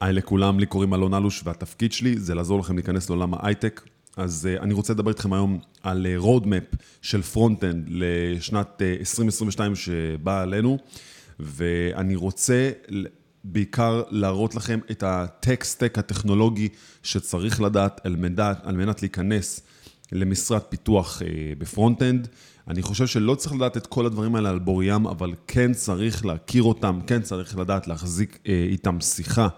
היי לכולם, לי קוראים אלון אלוש והתפקיד שלי זה לעזור לכם להיכנס לעולם ההייטק. אז uh, אני רוצה לדבר איתכם היום על roadmap uh, של front-end לשנת uh, 2022 שבאה עלינו, ואני רוצה בעיקר להראות לכם את ה tech stack הטכנולוגי שצריך לדעת על מנת, על מנת להיכנס למשרת פיתוח uh, ב front-end. אני חושב שלא צריך לדעת את כל הדברים האלה על בוריים, אבל כן צריך להכיר אותם, כן צריך לדעת להחזיק איתם שיחה.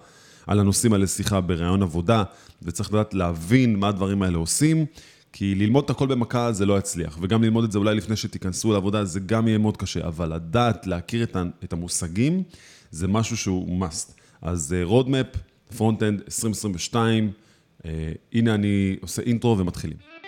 על הנושאים האלה שיחה בראיון עבודה, וצריך לדעת להבין מה הדברים האלה עושים, כי ללמוד את הכל במכה זה לא יצליח, וגם ללמוד את זה אולי לפני שתיכנסו לעבודה זה גם יהיה מאוד קשה, אבל לדעת, להכיר את המושגים, זה משהו שהוא must. אז roadmap, front-end 2022, uh, הנה אני עושה intro ומתחילים.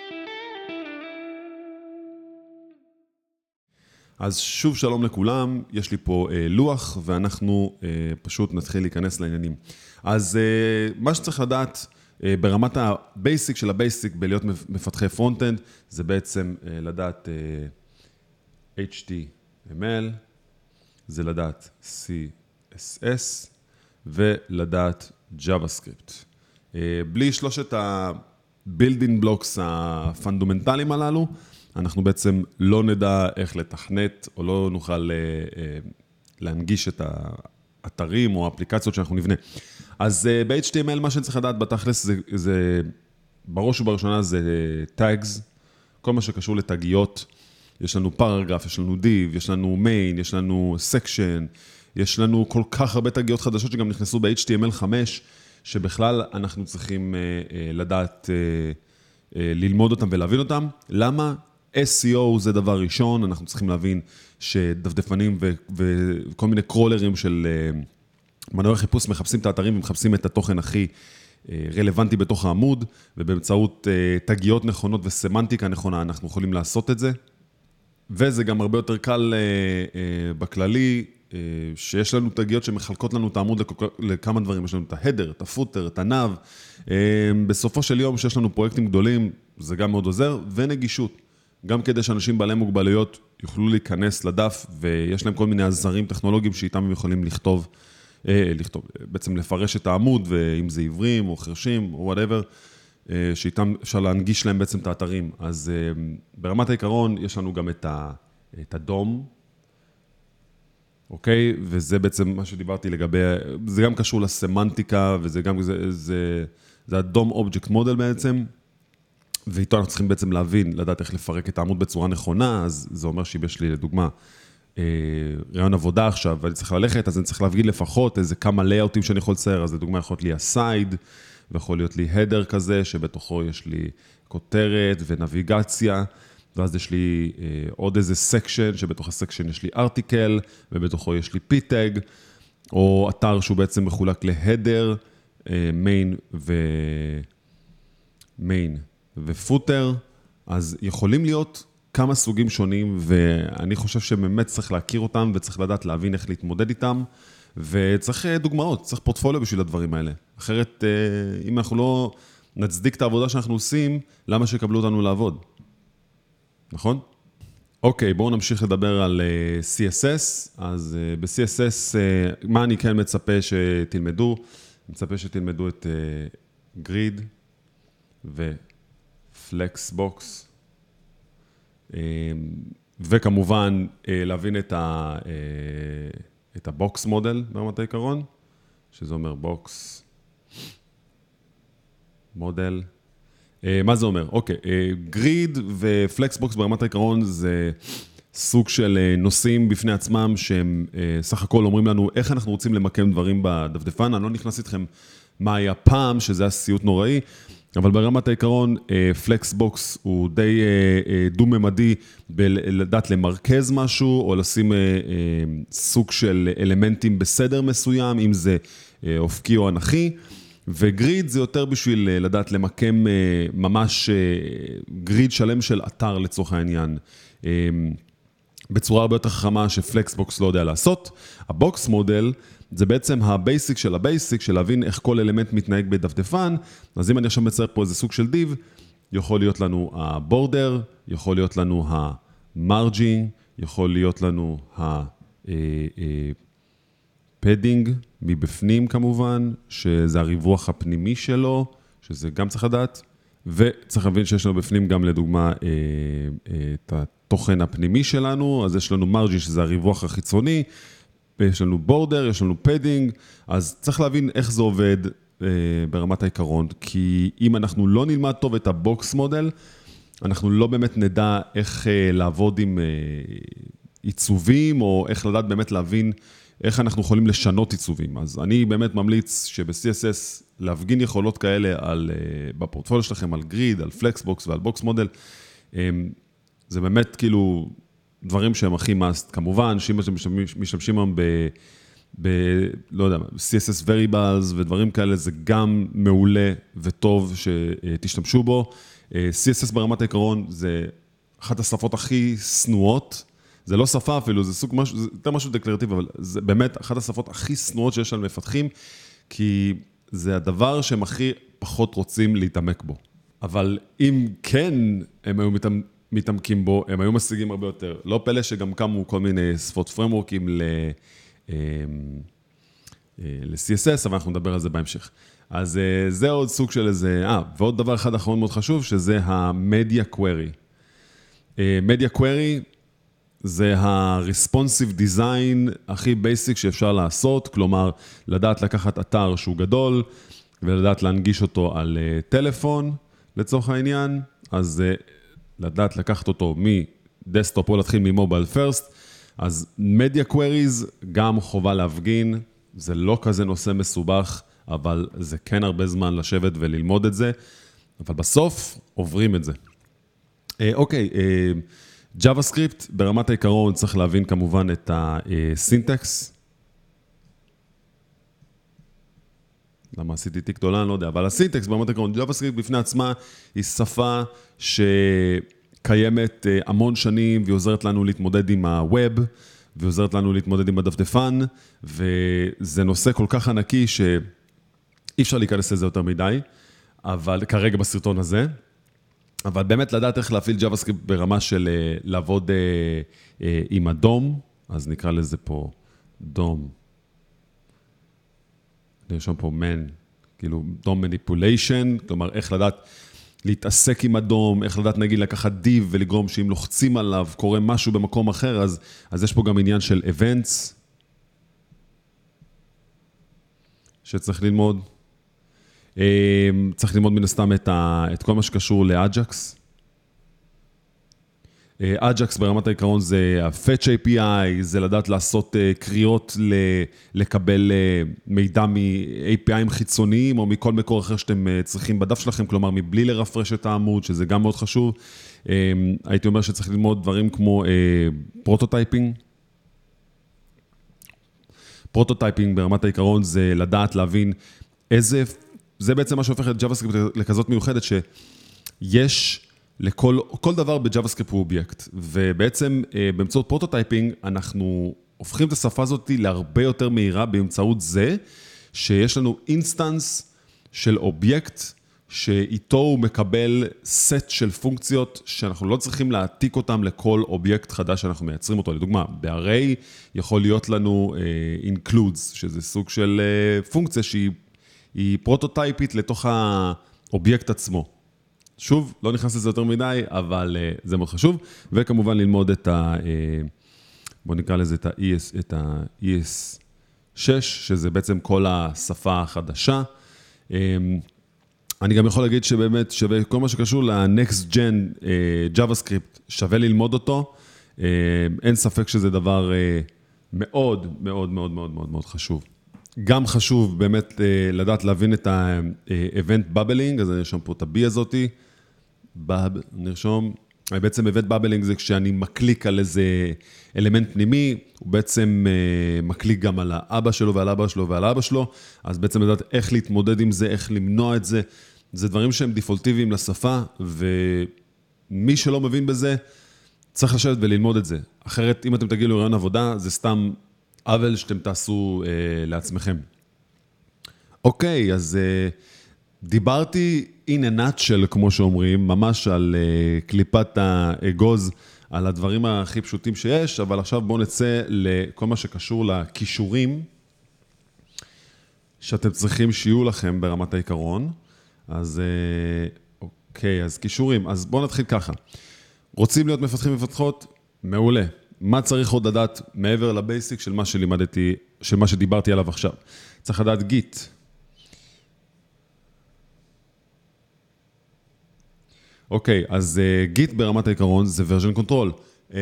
אז שוב שלום לכולם, יש לי פה אה, לוח ואנחנו אה, פשוט נתחיל להיכנס לעניינים. אז אה, מה שצריך לדעת אה, ברמת ה basic של ה basic בלהיות מפתחי front-end, זה בעצם אה, לדעת אה, HTML, זה לדעת CSS ולדעת JavaScript. אה, בלי שלושת ה-building blocks הפונדמנטליים הללו, אנחנו בעצם לא נדע איך לתכנת, או לא נוכל אה, אה, להנגיש את האתרים או האפליקציות שאנחנו נבנה. אז אה, ב-HTML מה שאני צריך לדעת בתכלס זה, זה בראש ובראשונה זה tags, כל מה שקשור לתגיות. יש לנו פרגרף, יש לנו div, יש לנו main, יש לנו section, יש לנו כל כך הרבה תגיות חדשות שגם נכנסו ב-HTML5, שבכלל אנחנו צריכים לדעת ללמוד אותם ולהבין אותם. למה? SEO זה דבר ראשון, אנחנו צריכים להבין שדפדפנים וכל מיני קרולרים של אה, מנועי חיפוש מחפשים את האתרים ומחפשים את התוכן הכי אה, רלוונטי בתוך העמוד, ובאמצעות אה, תגיות נכונות וסמנטיקה נכונה אנחנו יכולים לעשות את זה. וזה גם הרבה יותר קל בכללי, שיש לנו תגיות שמחלקות לנו את העמוד לכמה דברים, יש לנו את ההדר, את הפוטר, את הנאו. בסופו של יום, שיש לנו פרויקטים גדולים, זה גם מאוד עוזר, ונגישות. גם כדי שאנשים בעלי מוגבלויות יוכלו להיכנס לדף, ויש להם כל מיני עזרים טכנולוגיים שאיתם הם יכולים לכתוב, אה, לכתוב, בעצם לפרש את העמוד, ואם זה עיוורים או חרשים או וואטאבר, אה, שאיתם אפשר להנגיש להם בעצם את האתרים. אז אה, ברמת העיקרון יש לנו גם את, ה, את הדום, אוקיי? וזה בעצם מה שדיברתי לגבי, זה גם קשור לסמנטיקה, וזה גם, זה, זה, זה ה DOM, object model בעצם. ואיתו אנחנו צריכים בעצם להבין, לדעת איך לפרק את העמוד בצורה נכונה, אז זה אומר שאם יש לי לדוגמה אה, ראיון עבודה עכשיו ואני צריך ללכת, אז אני צריך להבין לפחות איזה כמה layoutים שאני יכול לצייר, אז לדוגמה יכול להיות לי ה side, ויכול להיות לי header כזה, שבתוכו יש לי כותרת ו navigation, ואז יש לי אה, עוד איזה section, שבתוך ה section יש לי article, ובתוכו יש לי p tag, או אתר שהוא בעצם מחולק ל header, main ו main. ו footer, אז יכולים להיות כמה סוגים שונים, ואני חושב שבאמת צריך להכיר אותם וצריך לדעת להבין איך להתמודד איתם, וצריך אה, דוגמאות, צריך פורטפוליו בשביל הדברים האלה. אחרת, אה, אם אנחנו לא נצדיק את העבודה שאנחנו עושים, למה שיקבלו אותנו לעבוד? נכון? אוקיי, בואו נמשיך לדבר על אה, CSS. אז ב-CSS, מה אני כן מצפה שתלמדו? מצפה שתלמדו את grid ו... flexbox, אמ, וכמובן אה, להבין את, ה, אה, את ה box model ברמת העיקרון, שזה אומר box מודל. אה, מה זה אומר? אוקיי, גריד ופלקסבוקס ברמת העיקרון זה סוג של נושאים בפני עצמם שהם סך הכל אומרים לנו איך אנחנו רוצים למקם דברים בדפדפן, אני לא נכנס איתכם מה היה פעם, שזה היה סיוט נוראי, אבל ברמת העיקרון, פלקסבוקס אה, הוא די אה, אה, דו-ממדי בלדעת למרכז משהו, או לשים סוג של אלמנטים בסדר מסוים, אם זה אופקי או אנכי. ו grid זה יותר בשביל לדעת למקם ממש grid שלם של אתר לצורך העניין. בצורה הרבה יותר חכמה ש flexbox לא יודע לעשות. ה box model זה בעצם ה basic של ה basic, של להבין איך כל element מתנהג בדפדפן. אז אם אני עכשיו מצייר פה איזה סוג של div, יכול להיות לנו ה border, יכול להיות לנו ה margin, יכול להיות לנו ה page padding מבפנים כמובן, שזה הריווח הפנימי שלו, שזה גם צריך לדעת, וצריך להבין שיש לנו בפנים גם לדוגמה אה, אה, את התוכן הפנימי שלנו, אז יש לנו margin שזה הריווח החיצוני, יש לנו border, יש לנו padding, אז צריך להבין איך זה עובד אה, ברמת העיקרון, כי אם אנחנו לא נלמד טוב את ה box model, אנחנו לא באמת נדע איך אה, לעבוד עם אה, עיצובים, או איך לדעת באמת להבין איך אנחנו יכולים לשנות עיצובים. אז אני באמת ממליץ שב-CSS להפגין יכולות כאלה על, בפורטפוליו שלכם, על grid, על flexbox ועל box model. זה באמת כאילו דברים שהם הכי must. כמובן, שאם אתם משתמשים היום ב... ב... לא יודע, CSS Variables ודברים כאלה, זה גם מעולה וטוב שתשתמשו בו. CSS ברמת העיקרון זה אחת השפות הכי שנואות. זה לא שפה אפילו, זה סוג משהו, זה יותר משהו דקלרטיבי, אבל זה באמת אחת השפות הכי שנואות שיש על מפתחים, כי זה הדבר שהם הכי פחות רוצים להתעמק בו. אבל אם כן הם היו מתעמקים בו, הם היו משיגים הרבה יותר. לא פלא שגם קמו כל מיני שפות פרמורקים ל... אה, אה, ל-CSS, אבל אנחנו נדבר על זה בהמשך. אז אה, זה עוד סוג של איזה... אה, ועוד דבר אחד אחרון מאוד חשוב, שזה ה-Media Query. Media Query זה ה-Responsive Design הכי basic שאפשר לעשות, כלומר, לדעת לקחת אתר שהוא גדול ולדעת להנגיש אותו על טלפון, לצורך העניין, אז לדעת לקחת אותו מ desktop או להתחיל מ mobile first, אז media queries גם חובה להפגין, זה לא כזה נושא מסובך, אבל זה כן הרבה זמן לשבת וללמוד את זה, אבל בסוף עוברים את זה. אה, אוקיי, אה, JavaScript, ברמת העיקרון צריך להבין כמובן את הסינטקס. למה עשיתי תיק גדולה, אני לא יודע, אבל הסינטקס ברמת העיקרון, JavaScript בפני עצמה היא שפה שקיימת אה, המון שנים והיא עוזרת לנו להתמודד עם ה-Web, והיא עוזרת לנו להתמודד עם הדפדפן, וזה נושא כל כך ענקי שאי אפשר להיכנס לזה יותר מדי, אבל כרגע בסרטון הזה. אבל באמת לדעת איך להפעיל JavaScript ברמה של אה, לעבוד אה, עם הדום, אז נקרא לזה פה דום. נרשום פה man, כאילו דום מניפוליישן, כלומר איך לדעת להתעסק עם אדום, איך לדעת נגיד לקחת דיב ולגרום שאם לוחצים עליו קורה משהו במקום אחר, אז, אז יש פה גם עניין של events שצריך ללמוד. אה, צריך ללמוד מן הסתם את, ה, את כל מה שקשור לאג'קס. אג'קס ברמת העיקרון זה ה-Fetch API, זה לדעת לעשות אה, קריאות לקבל אה, מידע מ-APIים חיצוניים או מכל מקור אחר שאתם אה, צריכים בדף שלכם, כלומר מבלי לרפרש את העמוד, שזה גם מאוד חשוב. הייתי אומר שצריך ללמוד דברים כמו prototyping. prototyping ברמת העיקרון זה לדעת להבין איזה, זה בעצם מה שהופך את JavaScript לכזאת מיוחדת, שיש... לכל כל דבר ב-Java הוא אובייקט, ובעצם אה, באמצעות prototyping אנחנו הופכים את השפה הזאת להרבה יותר מהירה באמצעות זה שיש לנו instance של אובייקט שאיתו הוא מקבל סט של פונקציות שאנחנו לא צריכים להעתיק אותם לכל אובייקט חדש שאנחנו מייצרים אותו. לדוגמה, ב-array יכול להיות לנו uh, includes, שזה סוג של uh, פונקציה שהיא prototype-ית לתוך האובייקט עצמו. שוב, לא נכנס לזה יותר מדי, אבל uh, זה מאוד חשוב. וכמובן ללמוד את ה... Uh, בואו נקרא לזה את ה-ES, את ה-ES 6, שזה בעצם כל השפה החדשה. Um, אני גם יכול להגיד שבאמת שווה, כל מה שקשור ל-Next Gen JavaScript, שווה ללמוד אותו. אין ספק שזה דבר מאוד, מאוד, מאוד, מאוד, מאוד, מאוד חשוב. גם חשוב באמת לדעת להבין את ה-Event Bubbling, אז אני שם פה את ה-B הזאתי. באב, נרשום, בעצם הבאת באבלינג זה כשאני מקליק על איזה אלמנט פנימי, הוא בעצם אה, מקליק גם על האבא שלו ועל אבא שלו ועל אבא שלו, אז בעצם לדעת איך להתמודד עם זה, איך למנוע את זה, זה דברים שהם דיפולטיביים לשפה, ומי שלא מבין בזה, צריך לשבת וללמוד את זה. אחרת, אם אתם תגיעו לרעיון עבודה, זה סתם עוול שאתם תעשו אה, לעצמכם. אוקיי, אז... אה, דיברתי in a nutshell, כמו שאומרים, ממש על uh, קליפת האגוז, על הדברים הכי פשוטים שיש, אבל עכשיו בואו נצא לכל מה שקשור לכישורים. שאתם צריכים שיהיו לכם ברמת העיקרון. אז אה, אוקיי, אז כישורים. אז בואו נתחיל ככה. רוצים להיות מפתחים ומפתחות? מעולה. מה צריך עוד לדעת מעבר לבייסיק של מה שלימדתי, של מה שדיברתי עליו עכשיו? צריך לדעת גיט. אוקיי, אז גיט uh, ברמת העיקרון זה version control. Uh,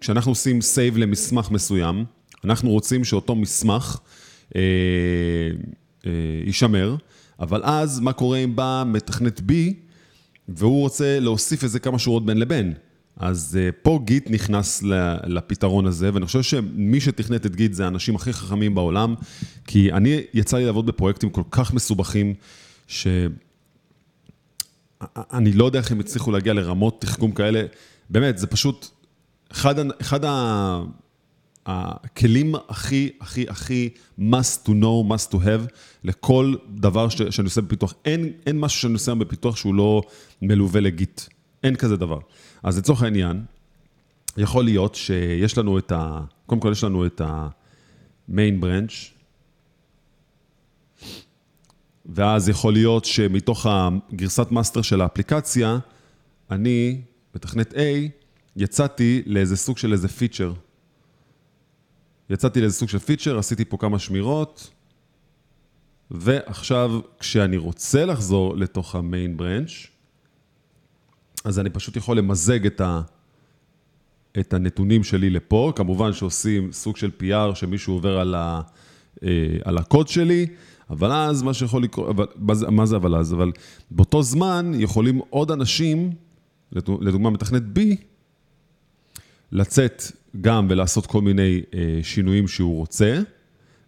כשאנחנו עושים save למסמך מסוים, אנחנו רוצים שאותו מסמך uh, uh, יישמר, אבל אז מה קורה אם בא מתכנת B והוא רוצה להוסיף איזה כמה שורות בין לבין? אז uh, פה גיט נכנס לפתרון הזה, ואני חושב שמי שתכנת את גיט זה האנשים הכי חכמים בעולם, כי אני, יצא לי לעבוד בפרויקטים כל כך מסובכים, ש... אני לא יודע איך הם הצליחו להגיע לרמות תחכום כאלה, באמת, זה פשוט אחד, אחד. הכלים הכי, הכי, הכי must to know, must to have, לכל דבר ש, שאני עושה בפיתוח. אין, אין משהו שאני עושה בפיתוח שהוא לא מלווה לגיט. אין כזה דבר. אז לצורך העניין, יכול להיות שיש לנו את ה... קודם כל יש לנו את ה-main branch, ואז יכול להיות שמתוך הגרסת master של האפליקציה, אני, מתכנת A, יצאתי לאיזה סוג של איזה feature. יצאתי לאיזה סוג של feature, עשיתי פה כמה שמירות, ועכשיו, כשאני רוצה לחזור לתוך ה-main branch, אז אני פשוט יכול למזג את, ה, את הנתונים שלי לפה, כמובן שעושים סוג של PR שמישהו עובר על, ה, אה, על הקוד שלי, אבל אז מה שיכול לקרות, מה, זה, אבל אז? אבל באותו זמן יכולים עוד אנשים, לדוגמה מתכנת B, לצאת גם ולעשות כל מיני אה, שינויים שהוא רוצה,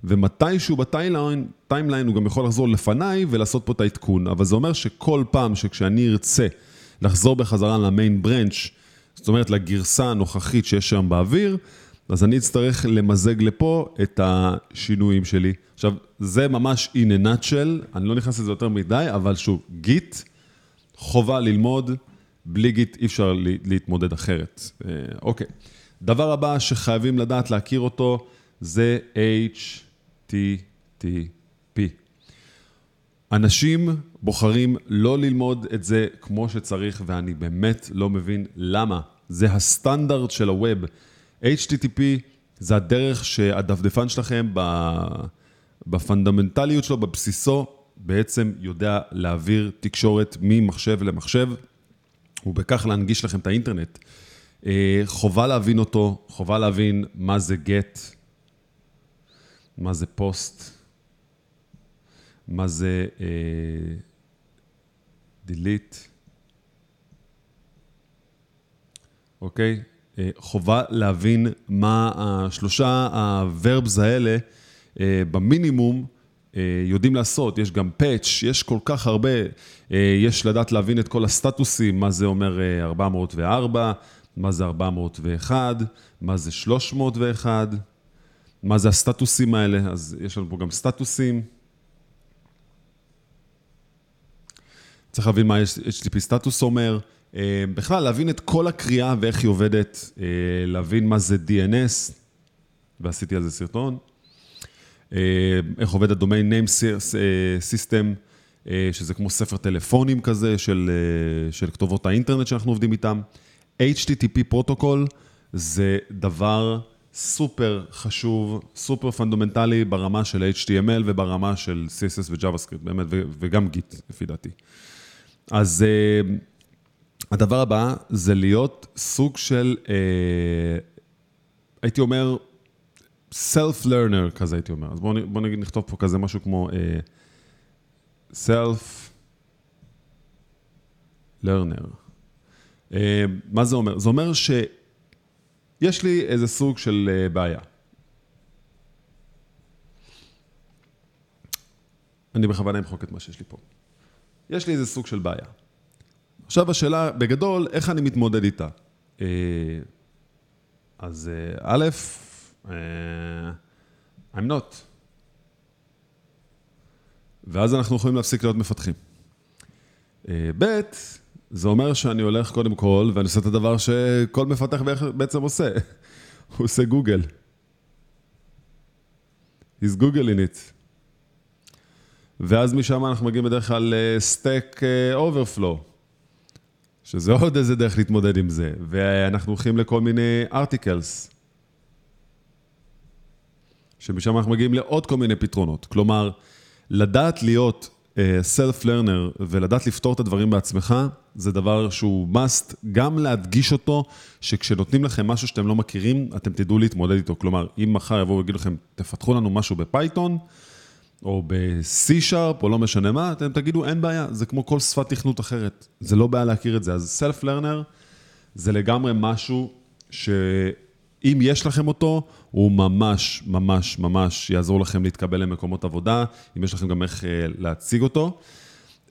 ומתישהו ב-timeline, timeline הוא גם יכול לחזור לפניי ולעשות פה את העדכון, אבל זה אומר שכל פעם שכשאני ארצה לחזור בחזרה ל-main branch, זאת אומרת לגרסה הנוכחית שיש שם באוויר, אז אני אצטרך למזג לפה את השינויים שלי. עכשיו, זה ממש in a nutshell, אני לא נכנס לזה יותר מדי, אבל שוב, גיט, חובה ללמוד, בלי גיט אי אפשר להתמודד אחרת. אה, אוקיי. דבר הבא שחייבים לדעת להכיר אותו, זה HTTP. אנשים בוחרים לא ללמוד את זה כמו שצריך, ואני באמת לא מבין למה. זה הסטנדרט של הווב. HTTP זה הדרך שהדפדפן שלכם בפונדמנטליות שלו, בבסיסו, בעצם יודע להעביר תקשורת ממחשב למחשב, ובכך להנגיש לכם את האינטרנט. אה, חובה להבין אותו, חובה להבין מה זה get, מה זה post, מה זה uh, delete, אוקיי? אה, חובה להבין מה השלושה הוורבס האלה אה, במינימום אה, יודעים לעשות. יש גם פאץ', יש כל כך הרבה, יש לדעת להבין את כל הסטטוסים, מה זה אומר 404, מה זה 401, מה זה 301, מה זה הסטטוסים האלה, אז יש לנו פה גם סטטוסים. צריך להבין מה HTTP status אומר. אה, בכלל, להבין את כל הקריאה ואיך היא עובדת, אה, להבין מה זה DNS, ועשיתי על זה סרטון, אה, איך עובד ה-Domain Name System, שזה כמו ספר טלפונים כזה של, של כתובות האינטרנט שאנחנו עובדים איתם. HTTP protocol זה דבר סופר חשוב, סופר fundamental-י ברמה של HTML וברמה של CSS ו-JavaScript, באמת, וגם Git, לפי דעתי. אז... הדבר הבא זה להיות סוג של, אה, הייתי אומר, self-learner כזה, הייתי אומר. אז בואו בוא נגיד, נכתוב פה כזה משהו כמו אה, self-learner. אה, מה זה אומר? זה אומר שיש לי איזה סוג של אה, בעיה. אני בכוונה אמחוק את מה שיש לי פה. יש לי איזה סוג של בעיה. עכשיו השאלה, בגדול, איך אני מתמודד איתה? אה, אז אה, א', אה, I'm not. ואז אנחנו יכולים להפסיק להיות מפתחים. ב', זה אומר שאני הולך קודם כל, ואני עושה את הדבר שכל מפתח בעצם עושה. הוא עושה גוגל. He's googling it. ואז משם אנחנו מגיעים בדרך כלל ל-Stack Overflow, שזה עוד איזה דרך להתמודד עם זה, ואנחנו הולכים לכל מיני articles, שמשם אנחנו מגיעים לעוד כל מיני פתרונות. כלומר, לדעת להיות self uh, learner ולדעת לפתור את הדברים בעצמך, זה דבר שהוא must, גם להדגיש אותו, שכשנותנים לכם משהו שאתם לא מכירים, אתם תדעו להתמודד איתו. כלומר, אם מחר יבואו ויגידו לכם, תפתחו לנו משהו ב-Python, או ב-C-Sharp, או לא משנה מה, אתם תגידו, אין בעיה, זה כמו כל שפת תכנות אחרת. זה לא בעיה להכיר את זה. אז לרנר זה לגמרי משהו שאם יש לכם אותו, הוא ממש, ממש, ממש יעזור לכם להתקבל למקומות עבודה, אם יש לכם גם איך אה, להציג אותו.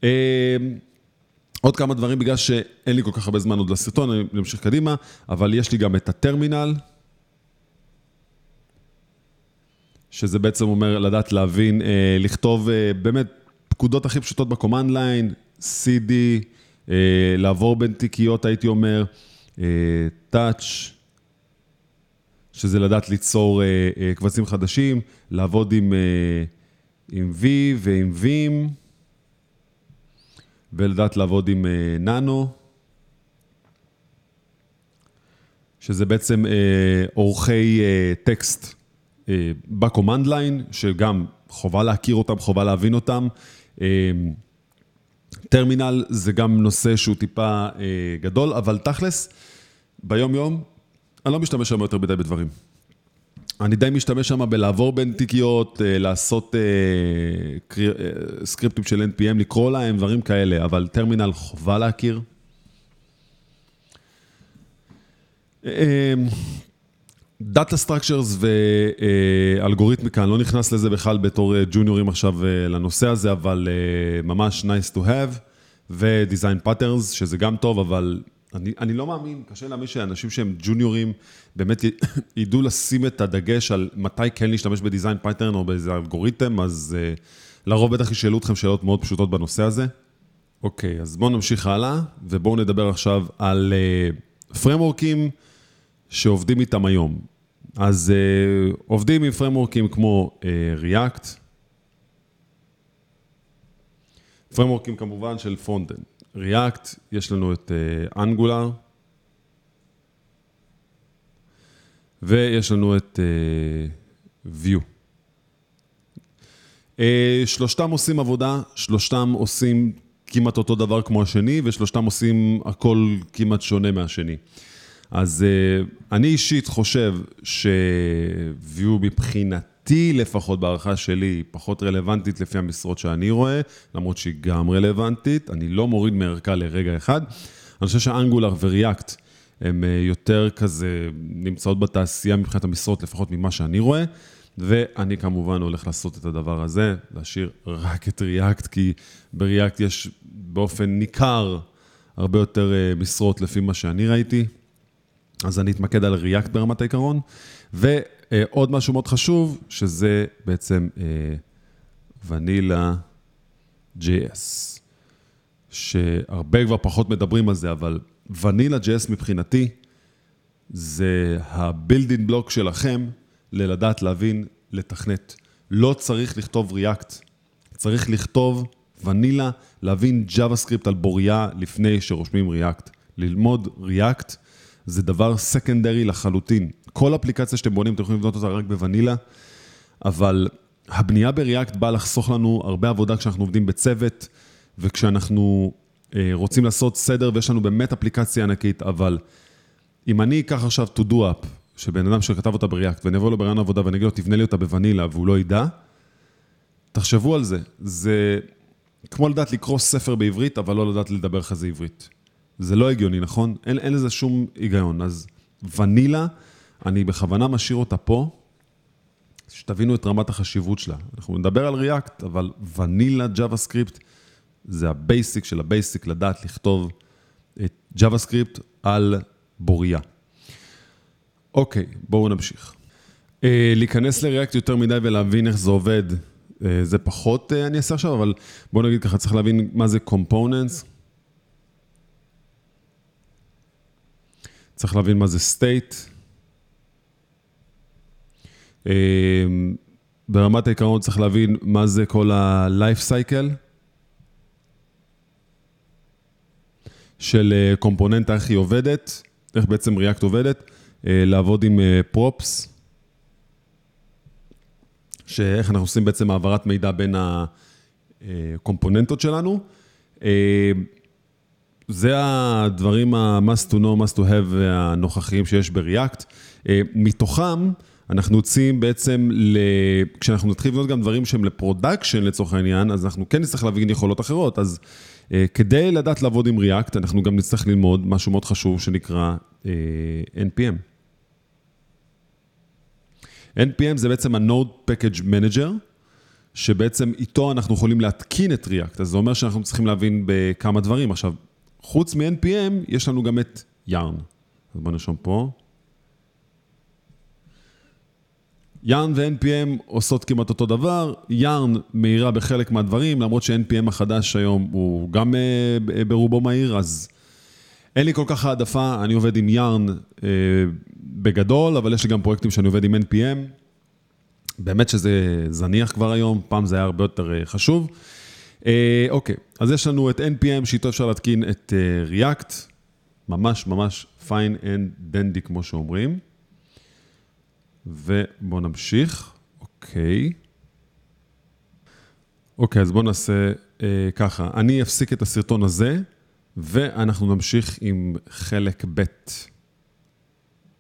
אה, עוד כמה דברים, בגלל שאין לי כל כך הרבה זמן עוד לסרטון, אני אמשיך קדימה, אבל יש לי גם את הטרמינל, שזה בעצם אומר לדעת להבין, אה, לכתוב באמת פקודות הכי פשוטות בקומנד ליין, CD, לעבור בין תיקיות, הייתי אומר, touch, שזה לדעת ליצור uh, uh, קבצים חדשים, לעבוד עם, uh, עם V ועם Vim, ולדעת לעבוד עם ננו, שזה בעצם עורכי טקסט ב-command line, שגם חובה להכיר אותם, חובה להבין אותם. טרמינל זה גם נושא שהוא טיפה גדול, אבל תכלס, ביום-יום אני לא משתמש שם יותר מדי בדברים. אני די משתמש שם בלעבור בין תיקיות, אה, לעשות אה, query, אה, script-ים של NPM, לקרוא להם, דברים כאלה, אבל טרמינל חובה להכיר. data structures ואלגוריתמיקה, אני לא נכנס לזה בכלל בתור ג'וניורים עכשיו לנושא הזה, אבל ממש nice to have, ו-design patterns, שזה גם טוב, אבל אני, אני לא מאמין, קשה להאמין שאנשים שהם ג'וניורים באמת ידעו לשים את הדגש על מתי כן להשתמש בדיזיין פייטרן או באיזה אלגוריתם, אז לרוב בטח ישאלו אתכם שאלות מאוד פשוטות בנושא הזה. אוקיי, אז בואו נמשיך הלאה, ובואו נדבר עכשיו על framework-ים שעובדים איתם היום. אז uh, עובדים עם framework-ים כמו uh, React, framework-ים כמובן של frontend. React, יש לנו את uh, Angular, ויש לנו את uh, Vue. Uh, שלושתם עושים עבודה, שלושתם עושים כמעט אותו דבר כמו השני, ושלושתם עושים הכל כמעט שונה מהשני. אז uh, אני אישית חושב ש-View מבחינת... לדעתי לפחות בהערכה שלי, היא פחות רלוונטית לפי המשרות שאני רואה, למרות שהיא גם רלוונטית, אני לא מוריד מערכה לרגע אחד. אני חושב שאנגולר וריאקט הם אה, יותר כזה נמצאות בתעשייה מבחינת המשרות, לפחות ממה שאני רואה, ואני כמובן הולך לעשות את הדבר הזה, להשאיר רק את ריאקט, כי בריאקט יש באופן ניכר הרבה יותר אה, משרות לפי מה שאני ראיתי. אז אני אתמקד על ריאקט ברמת העיקרון. ועוד משהו מאוד חשוב, שזה בעצם ונילה JS, שהרבה כבר פחות מדברים על זה, אבל ונילה JS מבחינתי, זה הבילדין בלוק שלכם ללדעת להבין, לתכנת. לא צריך לכתוב React, צריך לכתוב ונילה, להבין JavaScript על בוריה לפני שרושמים React. ללמוד React זה דבר סקנדרי לחלוטין. כל אפליקציה שאתם בונים, אתם יכולים לבנות אותה רק בוונילה, אבל הבנייה בריאקט באה לחסוך לנו הרבה עבודה כשאנחנו עובדים בצוות, וכשאנחנו אה, רוצים לעשות סדר, ויש לנו באמת אפליקציה ענקית, אבל אם אני אקח עכשיו to-do app, שבן אדם שכתב אותה ב-React, ואני אבוא לו בריאיון עבודה ואני אגיד לו, תבנה לי אותה ב-vanilla, והוא לא ידע, תחשבו על זה. זה כמו לדעת לקרוא ספר בעברית, אבל לא לדעת לדבר בחזרה עברית. זה לא הגיוני, נכון? אין, אין לזה שום היגיון. אז ונילה, אני בכוונה משאיר אותה פה, שתבינו את רמת החשיבות שלה. אנחנו נדבר על React, אבל vanilla JavaScript זה ה-basic של ה-basic, לדעת לכתוב את JavaScript על בוריה. אוקיי, בואו נמשיך. אה, להיכנס ל-React יותר מדי ולהבין איך זה עובד, אה, זה פחות אה, אני אעשה עכשיו, אבל בואו נגיד ככה, צריך להבין מה זה Components. צריך להבין מה זה state. אמ, ברמת העיקרון צריך להבין מה זה כל ה-life cycle של אה, component-ה, איך היא עובדת, איך בעצם React עובדת, אה, לעבוד עם props, שאיך אנחנו עושים בעצם העברת מידע בין ה-component-ות שלנו. זה הדברים ה-must to know, must to have הנוכחיים שיש ב-React. מתוכם, אנחנו יוצאים בעצם, ל... כשאנחנו נתחיל לבנות גם דברים שהם ל-production לצורך העניין, אז אנחנו כן נצטרך להבין יכולות אחרות. אז כדי לדעת לעבוד עם React, אנחנו גם נצטרך ללמוד משהו מאוד חשוב שנקרא NPM. NPM זה בעצם ה-Node Package Manager, שבעצם איתו אנחנו יכולים להתקין את React. אז זה אומר שאנחנו צריכים להבין בכמה דברים. עכשיו, חוץ מ-NPM, יש לנו גם את Yarn. אז בואו נרשום פה. Yarn ו-NPM עושות כמעט אותו דבר, Yarn מהירה בחלק מהדברים, למרות ש-NPM החדש היום הוא גם uh, ברובו מהיר, אז אין לי כל כך העדפה, אני עובד עם Yarn uh, בגדול, אבל יש לי גם פרויקטים שאני עובד עם NPM. באמת שזה זניח כבר היום, פעם זה היה הרבה יותר uh, חשוב. אה, אוקיי, אז יש לנו את NPM, שאיתו אפשר להתקין את uh, React, ממש ממש fine and dandy כמו שאומרים. ובואו נמשיך, אוקיי. אוקיי, אז בואו נעשה uh, ככה, אני אפסיק את הסרטון הזה, ואנחנו נמשיך עם חלק ב'.